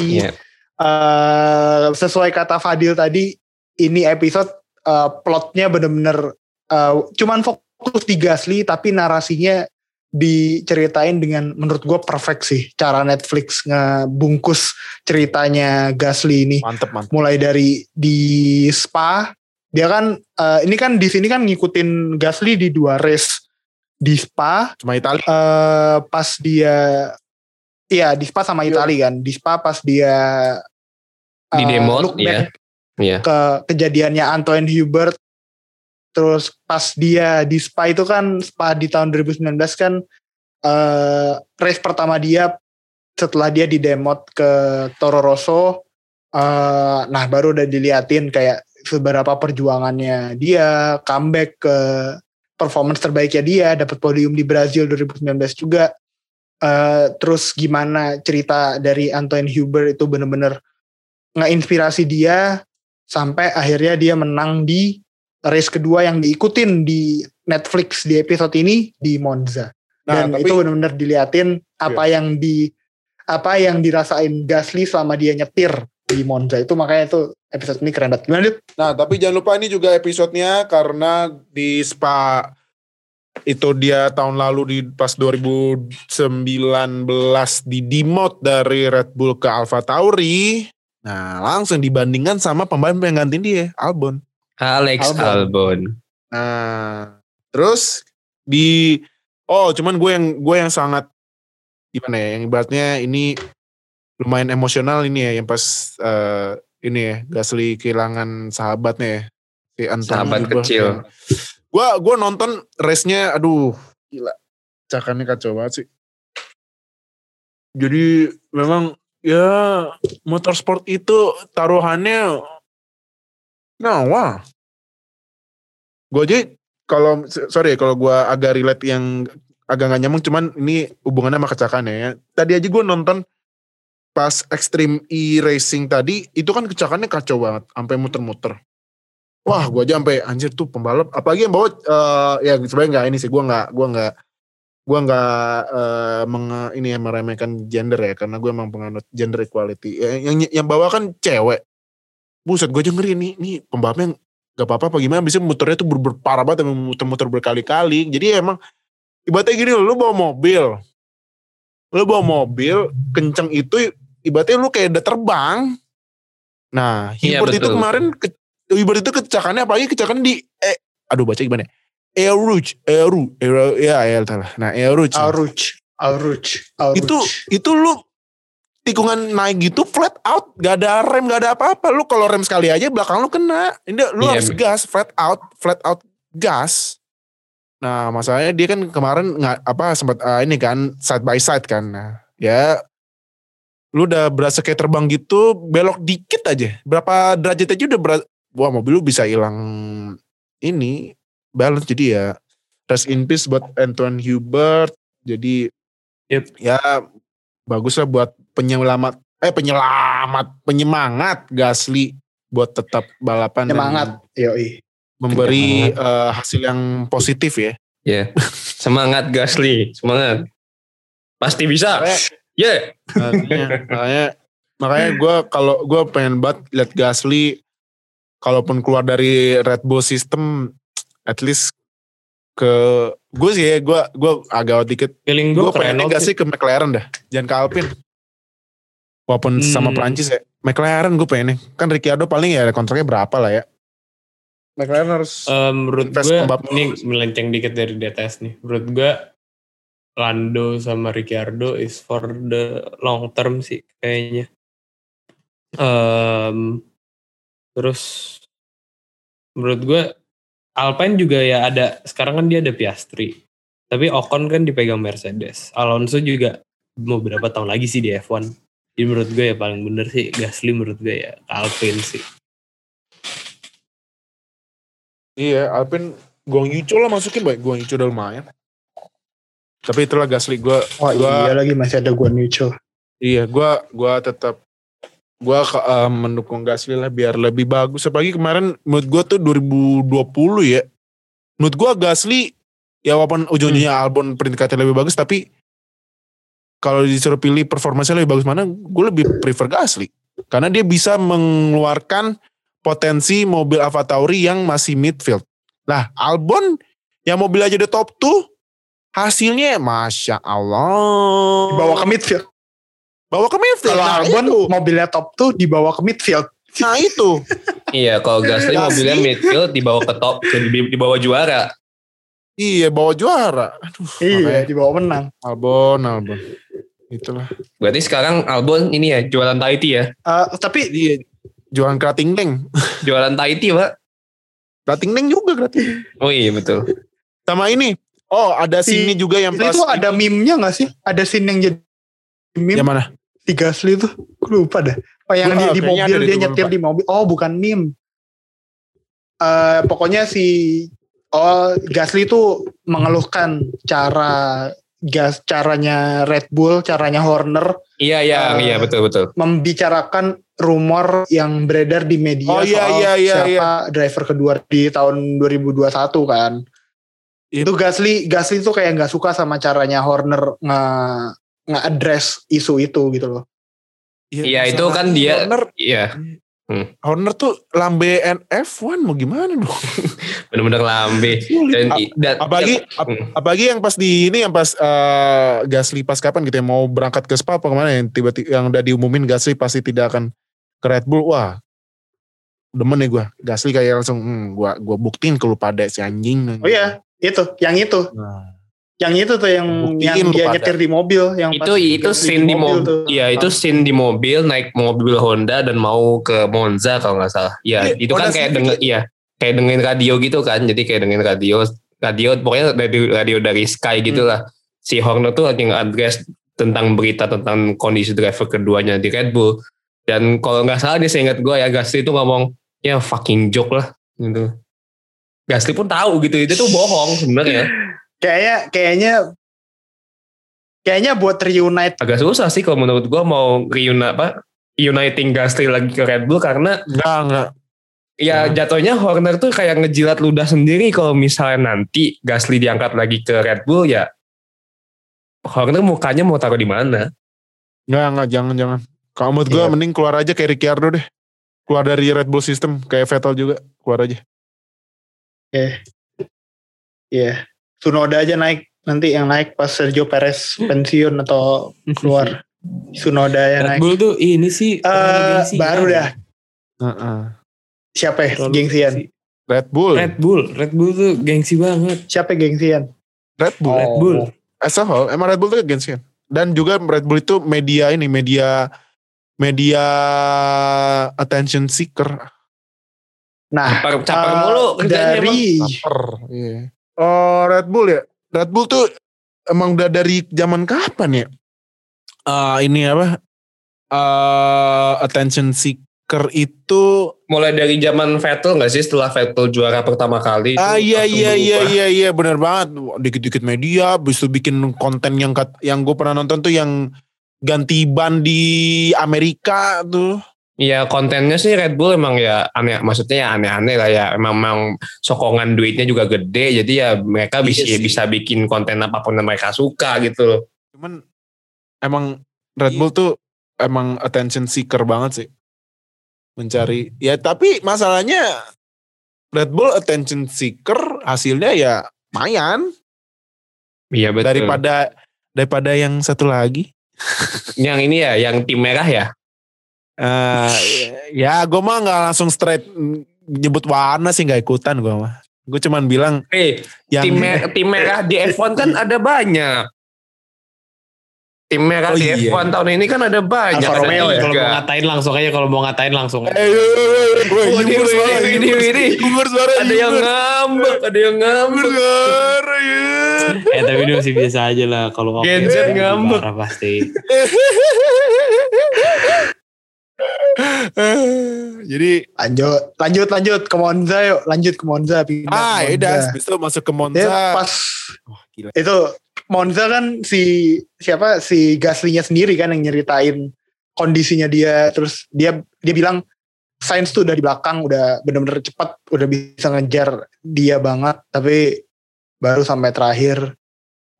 Iya. Eh, sesuai kata Fadil tadi, ini episode eh, plotnya bener-bener eh, cuman fokus di Gasly, tapi narasinya diceritain dengan menurut gue perfect sih cara Netflix ngebungkus ceritanya Gasly ini. mantep mantep. Mulai dari di Spa, dia kan eh, ini kan di sini kan ngikutin Gasly di dua race di Spa. Cuma Italia. Eh pas dia iya di Spa sama Iya. Itali kan di Spa pas dia Di eh, demo, look iya. back Iya. ke kejadiannya Antoine Hubert terus pas dia di Spa itu kan Spa di tahun 2019 kan eh race pertama dia setelah dia di demot ke Toro Rosso eh nah baru udah diliatin kayak seberapa perjuangannya dia comeback ke performance terbaiknya dia dapat podium di Brazil 2019 juga Eh terus gimana cerita dari Antoine Hubert itu bener-bener ngeinspirasi dia sampai akhirnya dia menang di race kedua yang diikutin di Netflix di episode ini di Monza. Nah dan tapi itu benar-benar diliatin apa yang di apa yang dirasain Gasly selama dia nyetir di Monza. Itu makanya itu episode ini keren banget. Gimana Dit? nah tapi jangan lupa ini juga episodenya karena di Spa itu dia tahun lalu di pas 2019 di demote dari Red Bull ke Alfa Tauri nah langsung dibandingkan sama pembalap yang gantiin dia Albon Alex Albon. Albon. Nah, terus di oh cuman gue yang gue yang sangat gimana ya yang ibaratnya ini lumayan emosional ini ya yang pas eh, ini ya Gasly kehilangan sahabatnya ya si Antonio Sahabat kecil. Gue gue nonton race-nya aduh gila. Cakannya kacau banget sih. Jadi memang ya motorsport itu taruhannya wah. Gue aja kalau sorry kalau gue agak relate yang agak gak nyambung cuman ini hubungannya sama kecelakaan ya. Tadi aja gue nonton pas Extreme E Racing tadi itu kan kecelakaannya kacau banget sampai muter-muter wah gue aja sampai anjir tuh pembalap. Apalagi yang bawa eh, ya sebenarnya nggak ini sih gue nggak gue nggak gue nggak eh, menge- ini ya meremehkan gender ya karena gue emang penganut gender equality. Ya, yang yang bawa kan cewek. Buset gue aja ngeri nih nih pembalapnya gak apa-apa apa gimana? Bisa muternya tuh ber, parah banget emang muter-muter berkali-kali. Jadi emang ibaratnya gini loh, lu bawa mobil. Lu bawa mobil kenceng itu ibaratnya lu kayak udah terbang. Nah Iya, Hubert itu kemarin ke, Hubert itu kecelakannya apalagi kecelakaan di eh aduh baca gimana Air Rouge, Air Rouge, Air, ya ya. Nah Air Rouge. Auruch Auruch Auruch itu itu lu tikungan naik gitu flat out, gak ada rem, gak ada apa-apa. Lu kalau rem sekali aja belakang lu kena. Ini lu Iya, harus gas, flat out, flat out gas. Nah masalahnya dia kan kemarin nggak apa sempat ah, ini kan side by side kan. Nah, ya lu udah berasa kayak terbang gitu, belok dikit aja. Berapa derajat aja udah. Wah mobil lu bisa hilang ini balance jadi ya rest in peace buat Antoine Hubert. Jadi Yep. ya bagus lah buat penyelamat eh penyelamat penyemangat Gasly buat tetap balapan semangat yoi memberi eh, hasil yang positif ya. Ya. Semangat Gasly, semangat. Pasti bisa. Ya. makanya makanya, makanya gue kalau gue pengen banget lihat Gasly kalaupun keluar dari Red Bull system at least ke gue sih ya gue gue agak dikit Feeling gue gue keren pengennya Gasly ke McLaren dah jangan ke Alpine walaupun Hmm. sama Prancis ya McLaren gue pengennya kan Ricciardo paling ya kontraknya berapa lah ya McLaren harus Eh, menurut gue ini melenceng dikit dari di atas nih. Menurut gue Lando sama Ricciardo is for the long term sih kayaknya. Em, terus menurut gue Alpine juga ya ada sekarang kan dia ada Piastri. Tapi Ocon kan dipegang Mercedes. Alonso juga mau berapa tahun lagi sih di F1. Jadi menurut gue ya paling bener sih Gasly menurut gue ya Alpine sih. Iya, Alpine Guang Yucho lah masukin baik. Guang Yucho udah lumayan. Tapi itulah Gasly gue. Oh gua, iya lagi masih ada Guan Yucho. Iya, gue gua tetap gue mendukung Gasly lah biar lebih bagus. Apalagi kemarin menurut gue tuh 2020 ya. Menurut gue Gasly ya walaupun ujung-ujungnya Albon peringkatnya lebih bagus tapi kalau disuruh pilih performanya lebih bagus mana, gue lebih prefer Gasly. Karena dia bisa mengeluarkan potensi mobil Alfa Tauri yang masih midfield. Lah, Albon yang mobil aja udah top 2, hasilnya Masya Allah. Dibawa ke midfield. Bawa ke midfield. Kalau Nah, Albon itu. mobilnya top tuh dibawa ke midfield. Nah itu. Iya, kalau Gasly mobilnya midfield dibawa ke top, ke- di, di bawah juara. Iya bawa juara. Aduh, Iya, makanya dibawa menang. Albon, Albon. Itulah. Berarti sekarang Albon ini ya jualan Tahiti ya. Eh, tapi Iya. Jualan kerating neng. Jualan Tahiti, Pak. Kerating neng juga kerating. Oh iya betul. Sama ini. Oh ada Si- sini juga yang pas. itu ada meme-nya gak sih? Ada scene yang jadi meme Yang mana? Di Gasly tuh. Gue lupa dah. Oh yang dia di mobil, dia nyetir di mobil. Oh bukan meme. Eh pokoknya si Oh Gasly itu mengeluhkan cara gas caranya Red Bull, caranya Horner Iya iya Eh, iya betul betul. membicarakan rumor yang beredar di media Oh, iya, soal iya, iya, siapa driver kedua di tahun 2021 kan. Iya. Itu Gasly Gasly tuh kayak nggak suka sama caranya Horner nge nge-address isu itu gitu loh. Iya itu kan dia. Horner, Iya Horner tuh lambe NF1 mau gimana dong? benar-benar lambe. Dan, dan apalagi ap- Hmm. apalagi yang pas di ini yang pas eh, Gasly pas kapan gitu ya mau berangkat ke Spa apa ke mana yang tiba-tiba yang udah diumumin Gasly pasti tidak akan ke Red Bull wah demen nih gue Gasly kayak langsung hmm, gua gua buktiin ke lu pada si anjing Oh iya, itu, yang itu. Nah, Yang itu tuh yang Buktiin yang dia pada. nyetir di mobil yang itu pas itu scene di mobil. tuh. Iya itu scene di mobil naik mobil Honda dan mau ke Monza kalau nggak salah. Iya Iya, itu kan Honda kayak Civic denger iya kayak dengerin radio gitu kan. Jadi kayak dengerin radio radio pokoknya radio radio dari Sky Hmm. gitulah. Si Horner tuh lagi nge-address tentang berita tentang kondisi driver keduanya di Red Bull. Dan kalau nggak salah dia seingat gue ya Gasly itu ngomong ya fucking joke lah gitu. Gasly pun tahu gitu itu tuh bohong sebenarnya. Kayaknya kayaknya kayaknya buat reunite Agak susah sih kalau menurut gue mau reunite apa uniting Gasly lagi ke Red Bull karena enggak enggak ya jatuhnya Horner tuh kayak ngejilat ludah sendiri. Kalau misalnya nanti Gasly diangkat lagi ke Red Bull ya Horner mukanya mau taruh di mana? enggak enggak jangan jangan. Kalau menurut gue Iya. mending keluar aja kayak Ricciardo deh. Keluar dari Red Bull system kayak Vettel juga keluar aja. Ya Sunoda aja naik nanti yang naik pas Sergio Perez pensiun atau keluar Sunoda ya Red naik Bull tuh ini sih Eh, gengsi. baru dah Heeh. siapa ya gengsian gengsi. Red Bull Red Bull, Red Bull tuh gengsi banget. siapa gengsian Red Bull Red Bull. as a whole emang Red Bull tuh gengsian dan juga Red Bull itu media ini media media attention seeker nah Capar, capar eh, mulu kerjanya emang. dari Caper, iya. Oh Red Bull ya? Red Bull tuh emang udah dari zaman kapan ya? Eh ini apa? Eh attention seeker itu Mulai dari zaman Vettel nggak sih? Setelah Vettel juara pertama kali? ah iya iya iya iya iya benar banget. Dikit-dikit media bisa bikin konten yang kat- yang gue pernah nonton tuh yang ganti ban di Amerika tuh Ya kontennya sih Red Bull emang ya aneh, maksudnya ya aneh-aneh lah ya. Emang, emang sokongan duitnya juga gede, jadi ya mereka Iya bisa sih. bisa bikin konten apa pun yang mereka suka gitu loh. Cuman emang Red Bull tuh emang attention seeker banget sih. Mencari ya tapi masalahnya Red Bull attention seeker hasilnya ya lumayan Iya betul. daripada daripada yang satu lagi. yang ini ya, yang tim merah ya. Eh ya gue mah nggak langsung straight nyebut warna sih nggak ikutan gue mah. Gue cuman bilang Eh, yang tim, mer- tim merah di F1 kan ada banyak. Tim merah Oh di iya. F1 tahun ini kan ada banyak. Alfa Romeo ya? Kalau mau ngatain langsung aja, kalau mau ngatain langsung. Eh, wih, wih. Yubers suara, Ada yang ngambek, ada yang ngambek. Suara, ya. eh tapi dia masih biasa aja lah kalau. Gen Z ngambek. parah pasti. Jadi Lanjut, lanjut, lanjut ke Monza yuk. Lanjut ke Monza. pindah ke ah Monza. udah habis itu masuk ke Monza. pas Wah, gila. itu Monza kan si siapa si Gasly-nya sendiri kan yang nyeritain kondisinya dia terus dia dia bilang Sainz tuh udah di belakang udah bener-bener cepat udah bisa ngejar dia banget tapi baru sampai terakhir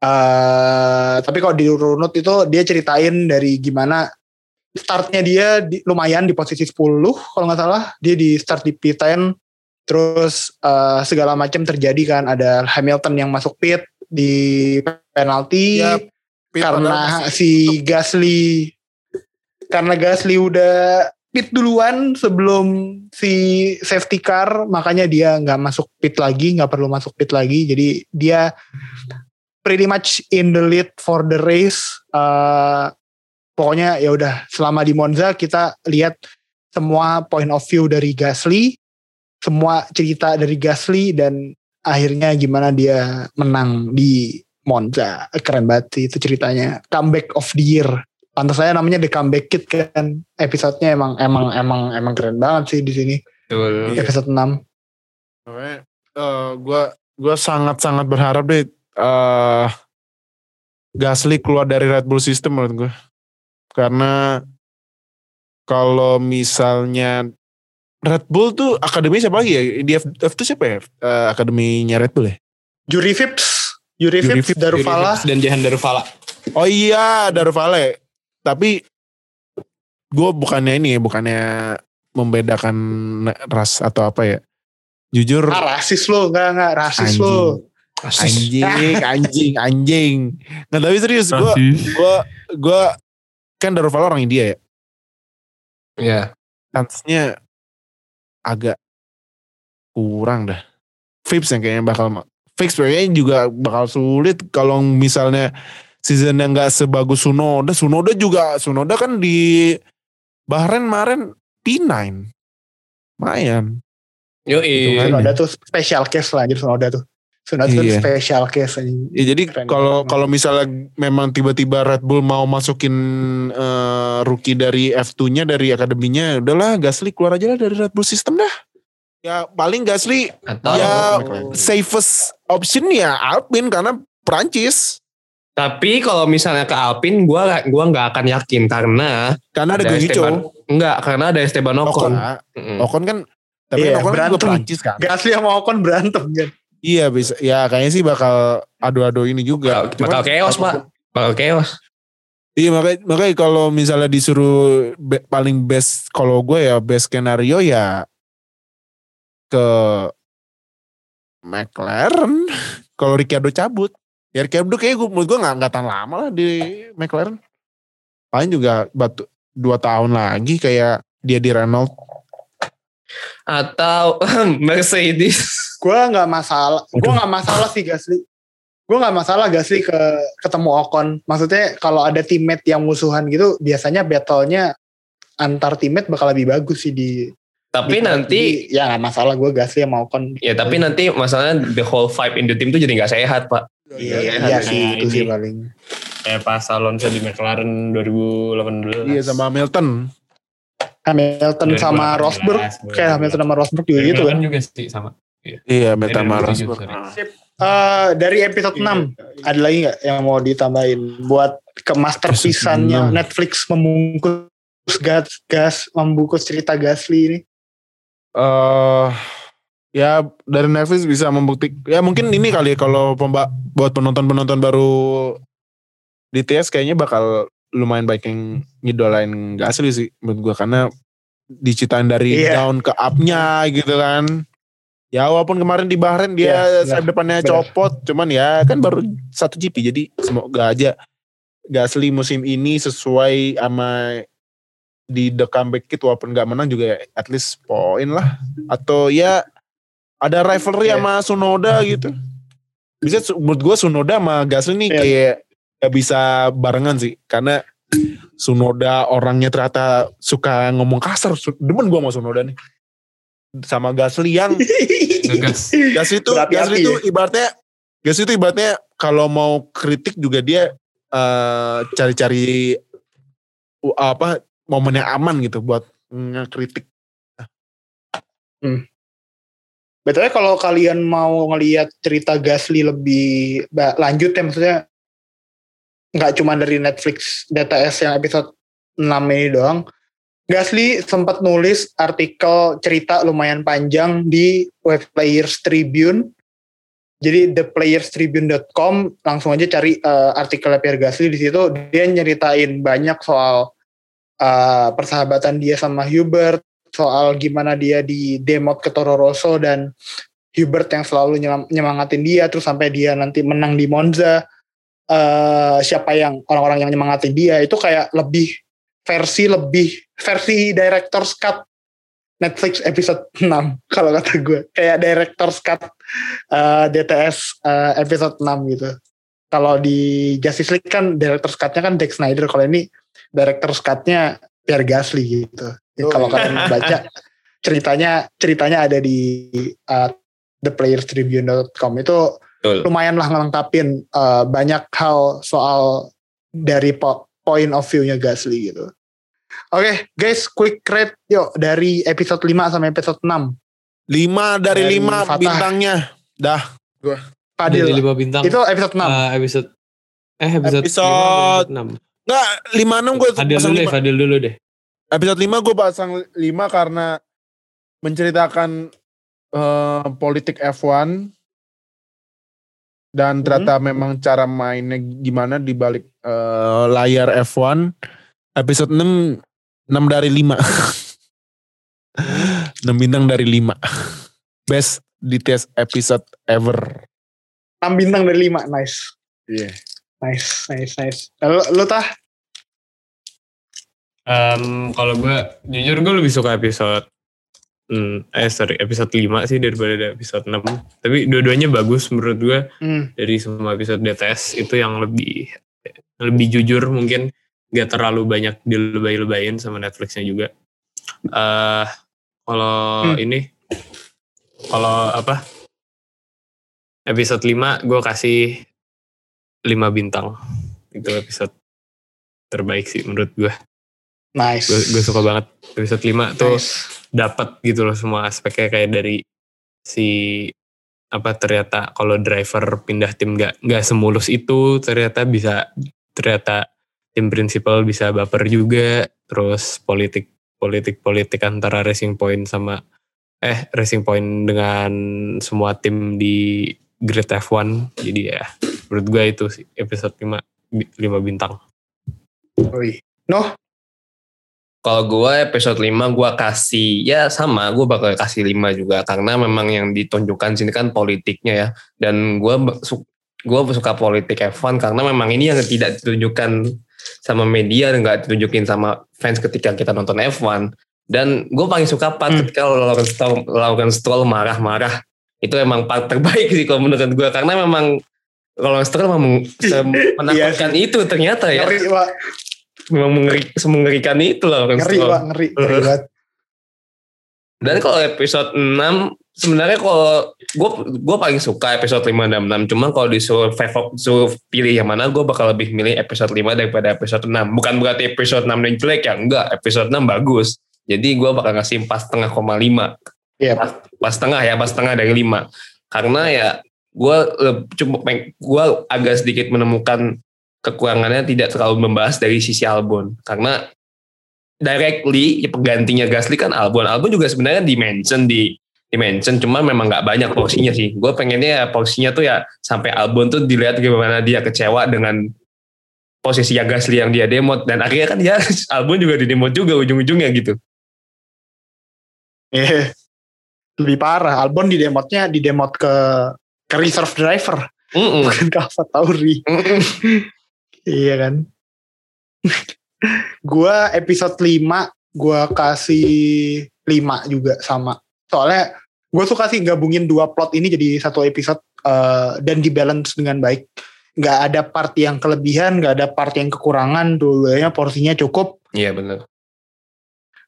eh tapi kalau di runut itu dia ceritain dari gimana startnya dia di, lumayan di posisi 10 kalau nggak salah. Dia di start di P10 terus eh, segala macam terjadi kan. Ada Hamilton yang masuk pit di penalti. Ya, Pit karena si Gasly karena Gasly udah pit duluan sebelum si safety car. Makanya dia nggak masuk pit lagi nggak perlu masuk pit lagi. Jadi dia pretty much in the lead for the race. Eh, pokoknya ya udah selama di Monza kita lihat semua point of view dari Gasly semua cerita dari Gasly dan akhirnya gimana dia menang di Monza keren banget sih itu ceritanya comeback of the year pantas saya namanya The Comeback Kid kan episodenya emang emang emang emang keren banget sih di sini Betul. Iya. episode 6 Makanya eh, gua gua sangat-sangat berharap deh eh Gasly keluar dari Red Bull system menurut gue. Karena kalau misalnya Red Bull tuh akademi siapa lagi ya? Di F, F tuh siapa ya? Eh, akademinya Red Bull ya? Yuri Vips Yuri Yuri Vips Vips, Darufala Dan Jahan Darufala. Oh iya, Darvale. Tapi gue bukannya ini ya, bukannya membedakan ras atau apa ya. Jujur ah rasis lo nggak nggak rasis lo anjing, anjing, anjing. Nggak tapi serius, gue gue gue kan Darvale orang India ya. Iya. Agak kurang dah. Vips yang kayaknya bakal fix kayaknya juga bakal sulit kalau misalnya season yang nggak sebagus Sunoda. Sunoda juga Sunoda kan di Bahrain kemarin P9. Lumayan. Yo, Sunoda tuh special case lah jadi Sunoda tuh Sunoda tuh Iya. special case anjing. Ya, jadi kalau kalau misalnya memang tiba-tiba Red Bull mau masukin eh, rookie dari F2-nya dari akademinya, udahlah Gasly keluar aja lah dari Red Bull system dah. Ya paling Gasly Atau ya safest option ya Alpine karena Prancis. tapi kalau misalnya ke Alpine gua gua nggak akan yakin karena Karena ada ada. Esteban enggak karena ada Esteban Ocon. Ocon. Ocon kan tapi Iya, Ocon kan juga berantem. Prancis kan. Gasly sama Ocon berantem kan Iya bisa. Ya kayaknya sih bakal adu-adu ini juga. Bakal, bakal chaos pak, bakal chaos. Iya makanya, makanya kalau misalnya disuruh be- paling best kalau gue ya best skenario ya ke McLaren. kalau Ricciardo cabut, ya Ricciardo kayak gue menurut gue nggak nggak tahan lama lah di McLaren. Paling juga batu dua tahun lagi kayak dia di Renault. Atau Mercedes. Gue nggak masalah gue nggak masalah sih Gasly gue nggak masalah Gasly ke ketemu Ocon maksudnya kalau ada teammate yang musuhan gitu biasanya battlenya antar teammate bakal lebih bagus sih di Tapi di- nanti di- ya nggak masalah gue Gasly sama Ocon ya tapi nanti masalahnya the whole vibe in the team tuh jadi nggak sehat pak. iya, Iya, iya kayak sih itu ini. sih paling Kayak pas Alonso di McLaren 2018. Iya sama Hamilton. Hamilton sama 2018, Rosberg kayak Hamilton sama Rosberg juga gitu kan juga sih sama. Iya Eh, Rosberg. 2007, sorry. Eh, dari episode 6 ada lagi nggak yang mau ditambahin buat ke masterpiece-annya Episode 6. Netflix membungkus gas gas membungkus cerita Gasly ini. eh ya dari Netflix bisa membuktikan ya mungkin ini kali ya kalau pemba buat penonton-penonton baru DTS kayaknya bakal lumayan baik yang ngidolain Gasly sih menurut gua karena diceritain dari Iya. down ke up-nya gitu kan. Ya walaupun kemarin di Bahrain dia benar, sayap depannya benar. copot, cuman ya kan baru satu GP jadi semoga aja Gasly musim ini sesuai sama di the comeback kit walaupun nggak menang juga at least poin lah atau ya ada rivalry Iya. sama Sunoda gitu. Bisa menurut gue Sunoda sama Gasly nih Iya. kayak gak bisa barengan sih karena Sunoda orangnya ternyata suka ngomong kasar. Demen gue sama Sunoda nih. Sama Gasly yang. Gasly itu Gasly itu ya. ibaratnya Gasly itu ibaratnya kalau mau kritik juga dia eh, cari-cari uh, apa momen yang aman gitu buat ngekritik. Betulnya kalau kalian mau ngelihat cerita Gasly lebih lanjut ya maksudnya nggak cuma dari Netflix DTS yang episode 6 ini doang. Gasly sempat nulis artikel cerita lumayan panjang di web Players Tribune. Jadi thePlayersTribune.com langsung aja cari eh, artikelnya Pierre Gasly di situ dia nyeritain banyak soal eh, persahabatan dia sama Hubert, soal gimana dia di demot ke Toro Rosso dan Hubert yang selalu nyemangatin dia terus sampai dia nanti menang di Monza eh siapa yang orang-orang yang nyemangatin dia itu kayak lebih versi lebih versi director's cut Netflix episode 6 kalau kata gue. Kayak director's cut eh, DTS eh, episode 6 gitu. Kalau di Justice League kan director's cut-nya kan Zack Snyder. Kalau ini director's cut-nya Pierre Gasly gitu. Jadi Oh, kalau iya. kalian baca ceritanya ceritanya ada di uh, theplayerstribune.com itu Betul. lumayan lah ngelengkapin uh, banyak hal soal dari po- point of view-nya Gasly gitu. Oke, guys, quick rate yuk dari episode 5 sampai episode 6. 5 dari Dari 5 Fatah. bintangnya. Dah. Padil. Dari lima bintang. Itu episode 6. eh, episode eh episode Episode- enam. Enggak, 5 6 gue Fadil pasang dulu deh, 5. Fadil dulu deh. Episode 5 gue pasang 5 karena menceritakan eh, politik F1 dan ternyata memang cara mainnya gimana di balik eh, layar F1. Episode 6 6 dari 5. 6 bintang dari 5. Best DTS episode ever. 6 bintang dari 5. Nice. Iya. Nice, nice, nice. Lu, lu tah? Em, kalau gue jujur gue lebih suka episode hmm, eh sorry episode 5 sih daripada episode 6 tapi dua-duanya bagus menurut gue Hmm. dari semua episode DTS itu yang lebih lebih jujur mungkin. Gak terlalu banyak dilebay-lebayin sama Netflixnya juga. Eh kalau Hmm. ini kalau apa? Episode 5 gue kasih 5 bintang. Itu episode terbaik sih menurut gue Nice. gue suka banget episode 5 tuh Nice. dapat gitu loh semua aspeknya kayak dari si apa ternyata kalau driver pindah tim nggak nggak semulus itu ternyata bisa ternyata tim prinsipal bisa baper juga terus politik politik politik antara Racing Point sama eh Racing Point dengan semua tim di Grid F1 jadi ya menurut gue itu sih episode 5 5 bintang Wih. Noh, Kalau gue episode 5 gue kasih ya sama gue bakal kasih 5 juga. Karena memang yang ditunjukkan sini kan politiknya ya. Dan gue gue suka politik F1 karena memang ini yang tidak ditunjukkan sama media dan nggak ditunjukin sama fans ketika kita nonton F1 dan gue paling suka part Hmm. ketika Lawrence Stroll, Lawrence Stroll marah-marah. Itu emang part terbaik sih kalau menurut gue karena memang Lawrence Stroll memang menakutkan itu ternyata ya. Ngeri, Pak. Memang mengeri, semengerikan itu Lawrence Ngeri, Pak. Ngeri. Ngeri banget. Dan kalau episode 6 sebenarnya kalau gue gue paling suka episode 5 dan 6 cuma kalau disuruh favor- suruh pilih yang mana gue bakal lebih milih episode 5 daripada episode 6 bukan berarti episode 6 yang jelek ya enggak episode 6 bagus jadi gue bakal ngasih 4,5,5 Iya. pas, pas tengah ya pas tengah dari 5 karena ya gue cuma gue agak sedikit menemukan kekurangannya tidak terlalu membahas dari sisi Albon karena directly ya penggantinya Gasly kan Albon. Albon juga sebenarnya di mention di di mention cuma memang nggak banyak porsinya sih. Gue pengennya ya porsinya tuh ya sampai Albon tuh dilihat gimana dia kecewa dengan posisi yang Gasly yang dia demot dan akhirnya kan dia Albon juga di demot juga ujung-ujungnya gitu. Eh, lebih parah. Albon di demotnya di demot ke ke reserve driver, Mm-mm. bukan ke Alfa Tauri. Mm-mm. Iya kan. gua episode 5 gua kasih 5 juga sama. Soalnya gue suka sih gabungin dua plot ini jadi satu episode eh, dan di balance dengan baik. Nggak ada part yang kelebihan, nggak ada part yang kekurangan, dua-duanya porsinya cukup. Iya benar.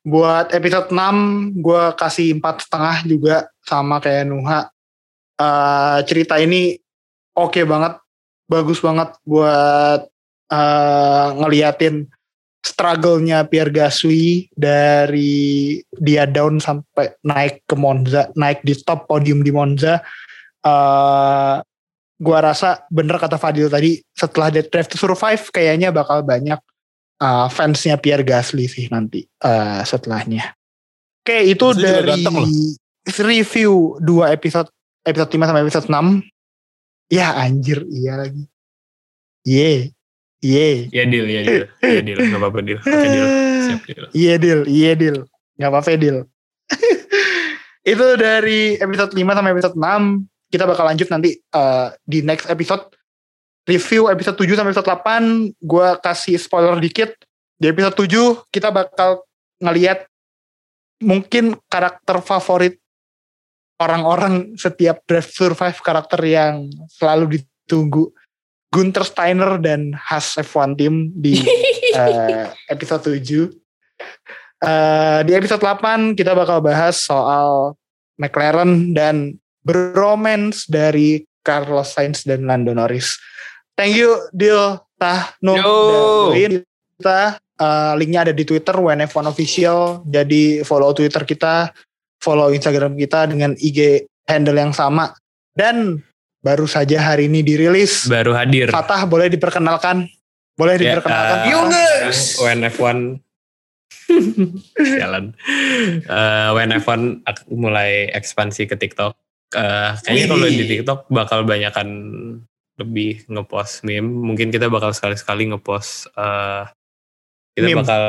Buat episode 6 gue kasih empat setengah juga sama kayak Nuha. Eh, cerita ini oke banget, bagus banget buat eh, ngeliatin struggle-nya Pierre Gasly dari dia down sampai naik ke Monza, naik di top podium di Monza. Eh, gua rasa bener kata Fadil tadi setelah Dead Drive to Survive kayaknya bakal banyak uh, fansnya Pierre Gasly sih nanti uh, setelahnya. Oke, itu Gasly juga dari review dua episode episode 5 sampai episode 6. Ya anjir, iya lagi. Ye. Ye. Ya deal, ya deal, ya deal, nggak apa-apa deal. Oke deal, siap deal. Iya deal, iya deal. Gak apa-apa deal. itu dari episode 5 sampai episode 6. Kita bakal lanjut nanti uh, di next episode. Review episode 7 sampai episode 8. Gue kasih spoiler dikit. Di episode 7 kita bakal ngeliat mungkin karakter favorit orang-orang setiap Drive Survive karakter yang selalu ditunggu. Gunter Steiner dan Haas F1 Team di eh, episode 7. Eh, di episode 8 kita bakal bahas soal McLaren dan bromance dari Carlos Sainz dan Lando Norris. Thank you Dil Tah No Yo. udah join kita. Eh, linknya ada di Twitter WNF1 Official. Jadi follow Twitter kita, follow Instagram kita dengan IG handle yang sama. Dan baru saja hari ini dirilis. Baru hadir. Fatah boleh diperkenalkan? Boleh Ya, diperkenalkan? eh, Yunus! WNF1 Jalan. Eh, WNF1 ak- mulai ekspansi ke TikTok. Eh, kayaknya kalau di TikTok bakal banyakan lebih ngepost meme. Mungkin kita bakal sekali-sekali ngepost. eh, kita Meme. bakal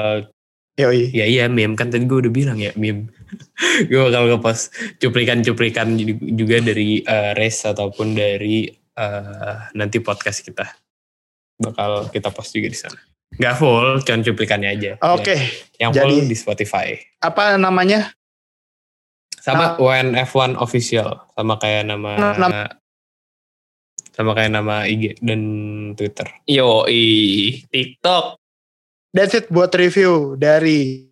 Yoi. ya iya meme kan tadi gue udah bilang ya meme. gue bakal ngepost cuplikan-cuplikan juga dari eh, race ataupun dari eh, nanti podcast kita. Bakal kita post juga di sana. Gak full, cuman cuplikannya aja. Oke, Yang jadi- full di Spotify. apa namanya? Sama WNF1 official, sama kayak nama Nah, nam- sama kayak nama IG dan Twitter. Yo, TikTok. That's it buat review dari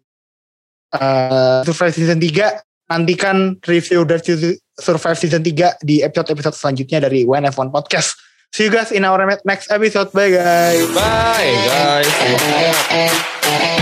uh, Survive Season 3. Nantikan review dari Survive Season 3 di episode-episode selanjutnya dari WNF1 Podcast. See you guys in our next episode. Bye guys. Bye guys.